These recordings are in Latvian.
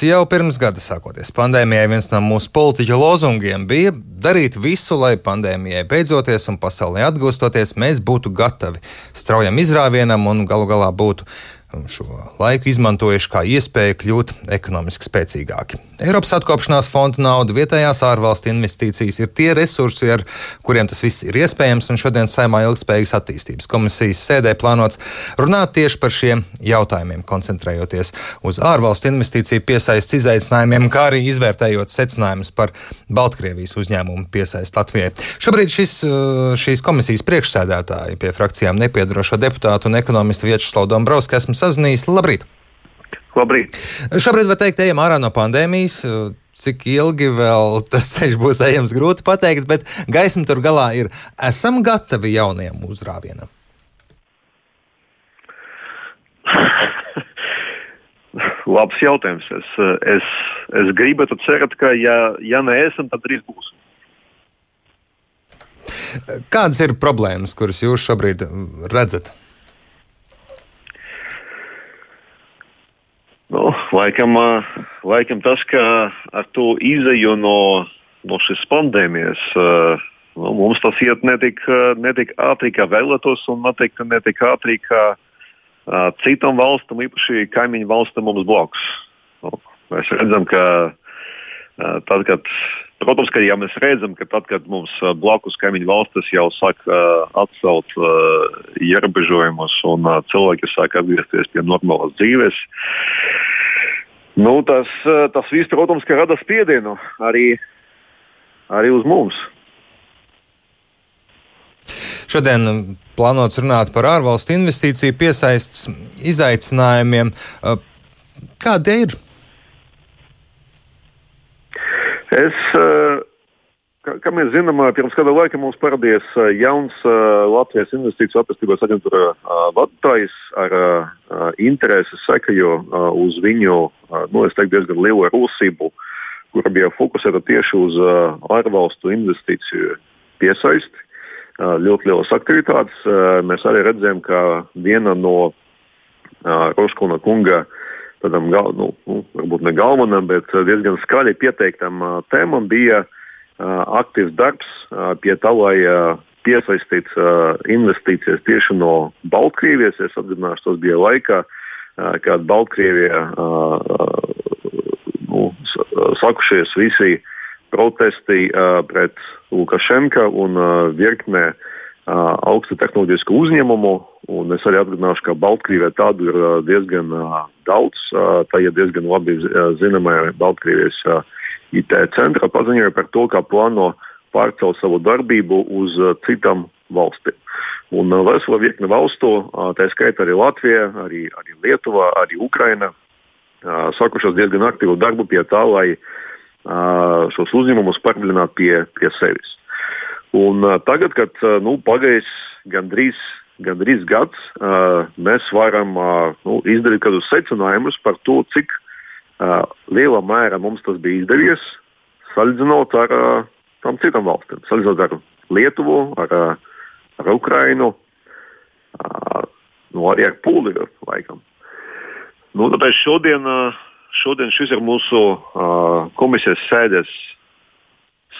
Jau pirms gada sākoties pandēmijai, viens no mūsu politiķa lozungiem bija darīt visu, lai pandēmijai beidzoties un pasaulē atgūstoties, mēs būtu gatavi straujam izrāvienam un galu galā būtu šo laiku izmantojuši kā iespēju kļūt ekonomiski spēcīgāki. Eiropas atkopšanās fonda nauda, vietējās ārvalstu investīcijas ir tie resursi, ar kuriem tas viss ir iespējams, un šodien saimā ilgspējīgas attīstības komisijas sēdē plānots runāt tieši par šiem jautājumiem, koncentrējoties uz ārvalstu investīciju piesaistes izaicinājumiem, kā arī izvērtējot secinājumus par Baltkrievijas uzņēmumu piesaisti Latvijai. Šobrīd šis, šīs komisijas priekšsēdētāji pie frakcijām nepiedarošo deputātu un ekonomistu Vietas Dombrovskis esmu sazinājies. Labrīt! Labrīt! Šobrīd var teikt, ejam ārā no pandēmijas. Cik ilgi vēl tas ceļš būs ejams, grūti pateikt, bet gaisma tur galā ir. Esam gatavi jaunajam uzrāvienam. Labs jautājums. Es, es, es gribētu cerēt, ka, ja, ja neesam, tad drīz būsim. Kādas ir problēmas, kuras jūs šobrīd redzat? Nu, laikam, laikam tas, ka ar to izēju no, no šīs pandēmijas nu, mums tas iet netik, netik ātri, kā vēlētos, un noteikti netik ātri, kā citām valstīm, īpaši kaimiņu valstīm mums blakus. Nu, mēs redzam, ka tad, kad Protams, ka ja mēs redzam, ka tad, kad mums blakus kaimiņu valstis jau sāk atcelt ierobežojumus un cilvēki sāk atgriezties pie normālas dzīves, nu, tas, uh, tas viss, protams, rada spiedienu arī, arī uz mums. Šodien plānots runāt par ārvalstu investīciju piesaistes izaicinājumiem. Kādi ir? Es, eh, kā, kā mēs zinām, pirms kāda laika mums parādījās jauns Latvijas investīciju attīstības aģentūra vadītājs ar interesi sekajo uz viņu, nu, teiktu, diezgan lielu rūsību, kura bija fokusēta tieši uz ārvalstu investīciju piesaisti. Ļoti lielas aktivitātes. Mēs arī redzējām, ka viena no Roškona kunga gal, nu, nu, varbūt ne galvenam, bet diezgan skaļi pieteiktam tēmam bija uh, aktīvs darbs pie tā, lai piesaistītu investīcijas tieši no Baltkrievijas. Es atgādināšu, tas bija laikā, kad Baltkrievijā nu, sakušies visi protesti pret Lukašenka un virknē augstu tehnoloģisku uzņēmumu. Un es arī atgādināšu, ka Baltkrievijā tādu ir diezgan daudz. Tā ir diezgan labi zināma Baltkrievijas IT centra paziņoja par to, kā plāno pārcelt savu darbību uz citām valstīm. Un vesela virkne valstu, tā skaitā arī Latvija, arī, arī Lietuva, arī Ukraina, sākušas diezgan aktīvu darbu pie tā, lai šos uzņēmumus pārviļinātu pie, pie sevis. Un tagad, kad nu, pagājis gandrīz gandrīz gads, uh, mēs varam uh, nu, izdarīt kādus secinājumus par to, cik uh, lielā mērā mums tas bija izdevies, salīdzinot ar uh, tām citām valstīm, salīdzinot ar Lietuvu, ar, uh, ar Ukrainu, uh, nu, arī ar Poliju. Nu, tāpēc šodien, uh, šodien šis ir mūsu uh, komisijas sēdes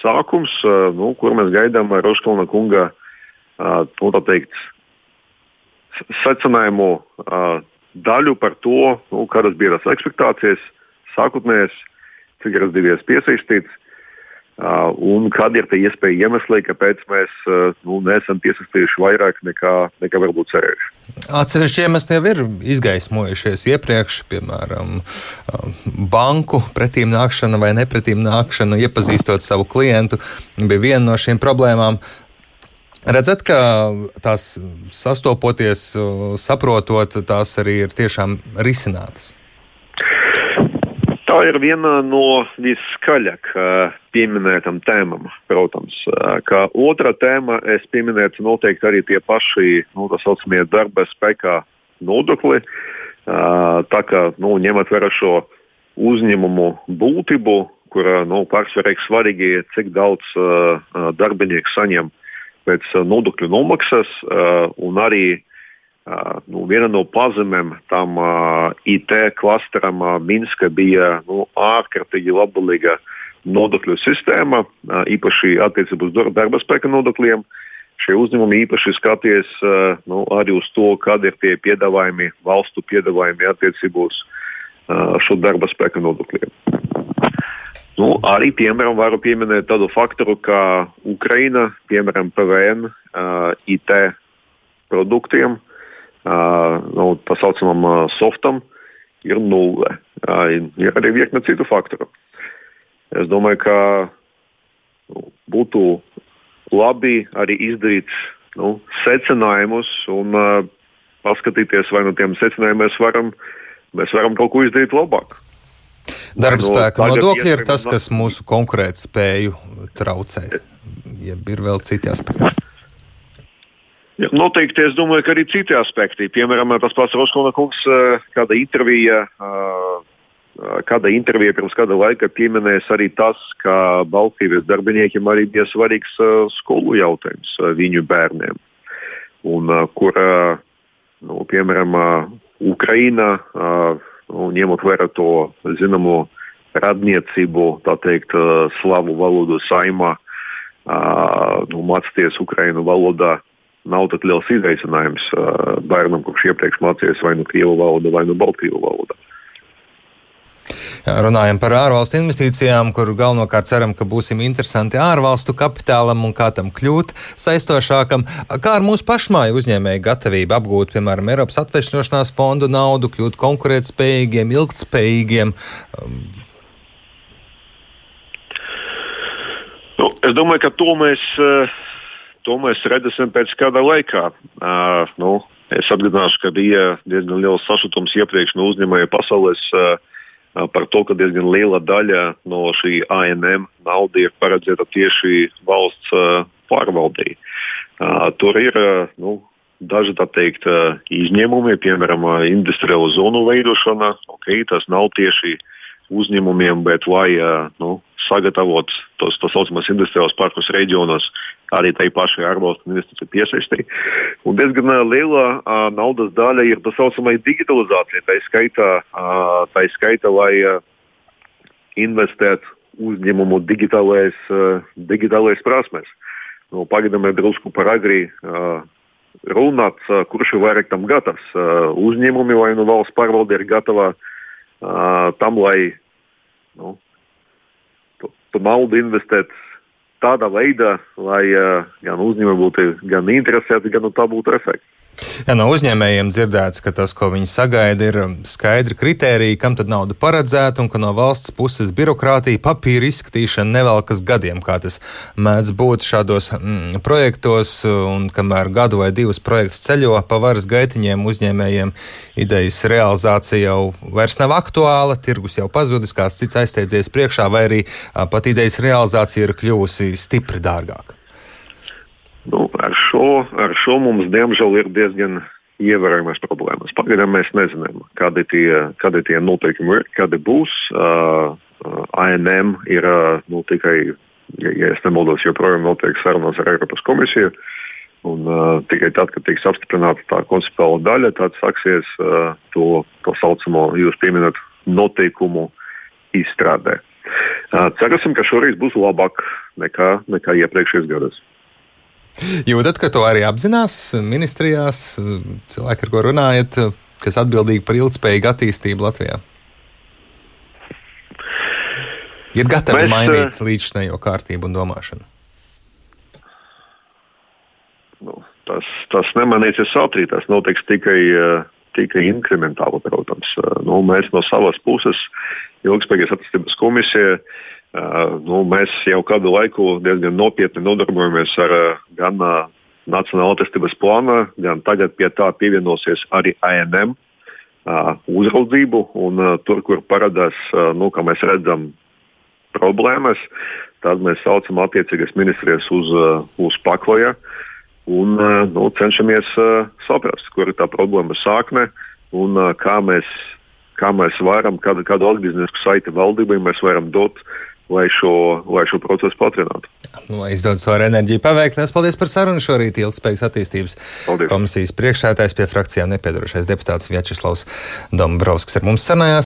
sākums, uh, nu, kur mēs gaidām Roškalna kunga uh, nu, teikt, secinājumu uh, daļu par to, nu, kādas bija tās ekspektācijas, sākotnējais, cik ir izdevies piesaistīts. Uh, un kādi ir tie iespēja iemesli, kāpēc mēs uh, nu, neesam piesaistījuši vairāk nekā, nekā varbūt cerējuši? Atsevišķi iemesli jau ir izgaismojušies iepriekš, piemēram, banku pretīm nākšana vai nepretīm nākšana, iepazīstot savu klientu, bija viena no šīm problēmām. Redzat, ka tās sastopoties, saprotot, tās arī ir tiešām risinātas. Tā ir viena no viskaļāk pieminētām tēmām, protams. Kā otra tēma, es pieminētu noteikti arī tie paši nu, tā saucamie darba spēkā nodokļi. Tā kā nu, ņemot vērā šo uzņēmumu būtību, kurā nu, svarīgi ir, cik daudz darbinieku saņem pēc nodokļu nomaksas un arī nu, viena no pazemēm tam IT klasteram Minska bija nu, ārkārtīgi labvēlīga nodokļu sistēma, īpaši attiecībā uz darba spēka nodokļiem. Šie uzņēmumi īpaši skaties nu, arī uz to, kādi ir tie piedāvājumi, valstu piedāvājumi attiecībā uz šo darba spēka nodokļiem. Nu, arī, piemēram, varu pieminēt tādu faktoru, kā Ukraina, piemēram, PVN, IT produktiem, uh, nu, tā saucamam softam, ir nulle. Ir arī virkne citu faktoru. Es domāju, ka nu, būtu labi arī izdarīt nu, secinājumus un uh, paskatīties, vai no tiem secinājumiem mēs varam, mēs varam kaut ko izdarīt labāk. Darba spēka nodokļi ir tas, kas mūsu konkurētspēju traucē. Ja ir vēl citi aspekti. Noteikti es domāju, ka arī citi aspekti. Piemēram, tas pats Roskona kungs, eh, kāda intervija, eh, kāda intervija pirms kāda laika pieminēs arī tas, ka Baltkrievijas darbiniekiem arī bija svarīgs eh, skolu jautājums viņu bērniem. Un, kur, nu, piemēram, Ukraina un ņemot vērā to zināmo radniecību, tā teikt, slavu valodu saimā, nu, mācīties ukraiņu valodā. Nav tik liels izaicinājums bērnam, kurš iepriekš mācījies vai nu krievu valodu, vai nu baltkrievu valodu. Runājam par ārvalstu investīcijām, kur galvenokārt ceram, ka būsim interesanti ārvalstu kapitālam un kā tam kļūt saistošākam. Kā ar mūsu pašmāju uzņēmēju gatavību apgūt, piemēram, Eiropas atvešņošanās fondu naudu, kļūt konkurētspējīgiem, ilgtspējīgiem? Nu, es domāju, ka to mēs, to mēs redzēsim pēc kāda laika. Uh, nu, es atgādināšu, ka bija diezgan liels sašutums iepriekš no uzņēmēju pasaules. Uh, par to, ka diezgan liela daļa no šī ANM naudas ir paredzēta tieši valsts pārvaldei. Tur ir nu, daži teikt, izņēmumi, piemēram, industriālo zonu veidošana. Okay, tas nav tieši uzņēmumiem, bet lai nu, sagatavotu tos tā saucamos industriālos parkus reģionos, arī tai pašai ārvalstu investīciju piesaistē. Un diezgan liela uh, naudas daļa ir tā saucamai digitalizācijai. Tā skaitā, uh, tā skaitā lai uh, investētu uzņēmumu digitālais, uh, digitālais prasmes. Nu, Pagaidām ir drusku par agri. Uh, runāt, kurš ir vairāk tam gatavs. Uzņēmumi vai nu valsts pārvalde ir gatava uh, tam, lai nu, tu, tu naudu investēt tādā veidā, lai uh, gan uzņēmumi būtu gan interesēti, gan no tā būtu efekts. Ja no uzņēmējiem dzirdēts, ka tas, ko viņi sagaida, ir skaidri kriteriji, kam tad nauda paredzēta, un ka no valsts puses birokrātija, papīra izskatīšana nevelkas gadiem, kā tas mēdz būt šādos mm, projektos, un kamēr gadu vai divus projekts ceļo pa varas gaitiņiem, uzņēmējiem idejas realizācija jau vairs nav aktuāla, tirgus jau pazudis, kāds cits aizsteidzies priekšā, vai arī pat idejas realizācija ir kļuvusi stipri dārgāka. Nu, ar, šo, ar šo mums diemžēl ir diezgan ievērojamas problēmas. Pagaidām mēs nezinām, kādi tie, kādi tie noteikumi ir, kādi būs. Uh, ANM ir uh, nu, tikai, ja, ja es nemaldos, joprojām notiek sarunas ar Eiropas komisiju. Un, uh, tikai tad, kad tiks apstiprināta tā konceptuāla daļa, tad sāksies uh, to, to saucamo jūs pieminat noteikumu izstrādē. Uh, cerēsim, ka šoreiz būs labāk nekā, nekā iepriekšējos gados. Jūtat, ka to arī apzinās ministrijās cilvēki, ar ko runājat, kas atbildīgi par ilgspējīgu attīstību Latvijā? Ir gatavi Mēs, mainīt līdzinējo kārtību un domāšanu. Nu, tas, tas nemanīsies ātri, tas notiks tikai, tikai inkrementāli, protams. Nu, mēs no savas puses, Ilgspējīgas attīstības komisija, Uh, nu, mēs jau kādu laiku diezgan nopietni nodarbojamies ar gan Nacionāla attīstības plānu, gan tagad pie tā pievienosies arī ANM uzraudzību. Un, tur, kur parādās, nu, kā mēs redzam, problēmas, tad mēs saucam attiecīgas ministrijas uz, uz pakloja un nu, cenšamies saprast, kur ir tā problēma sākne un kā mēs, kā mēs varam, kādu, kādu atgrieznisku saiti valdībai mēs varam dot lai šo, lai šo procesu patrinātu. Nu, lai izdodas ar enerģiju paveikt. Lielas paldies par sarunu šorīt. Ilgspējīgas attīstības paldies. komisijas priekšsētājs pie frakcijām nepiedarošais deputāts Vjačeslavs Dombrovskis ar mums sanājās.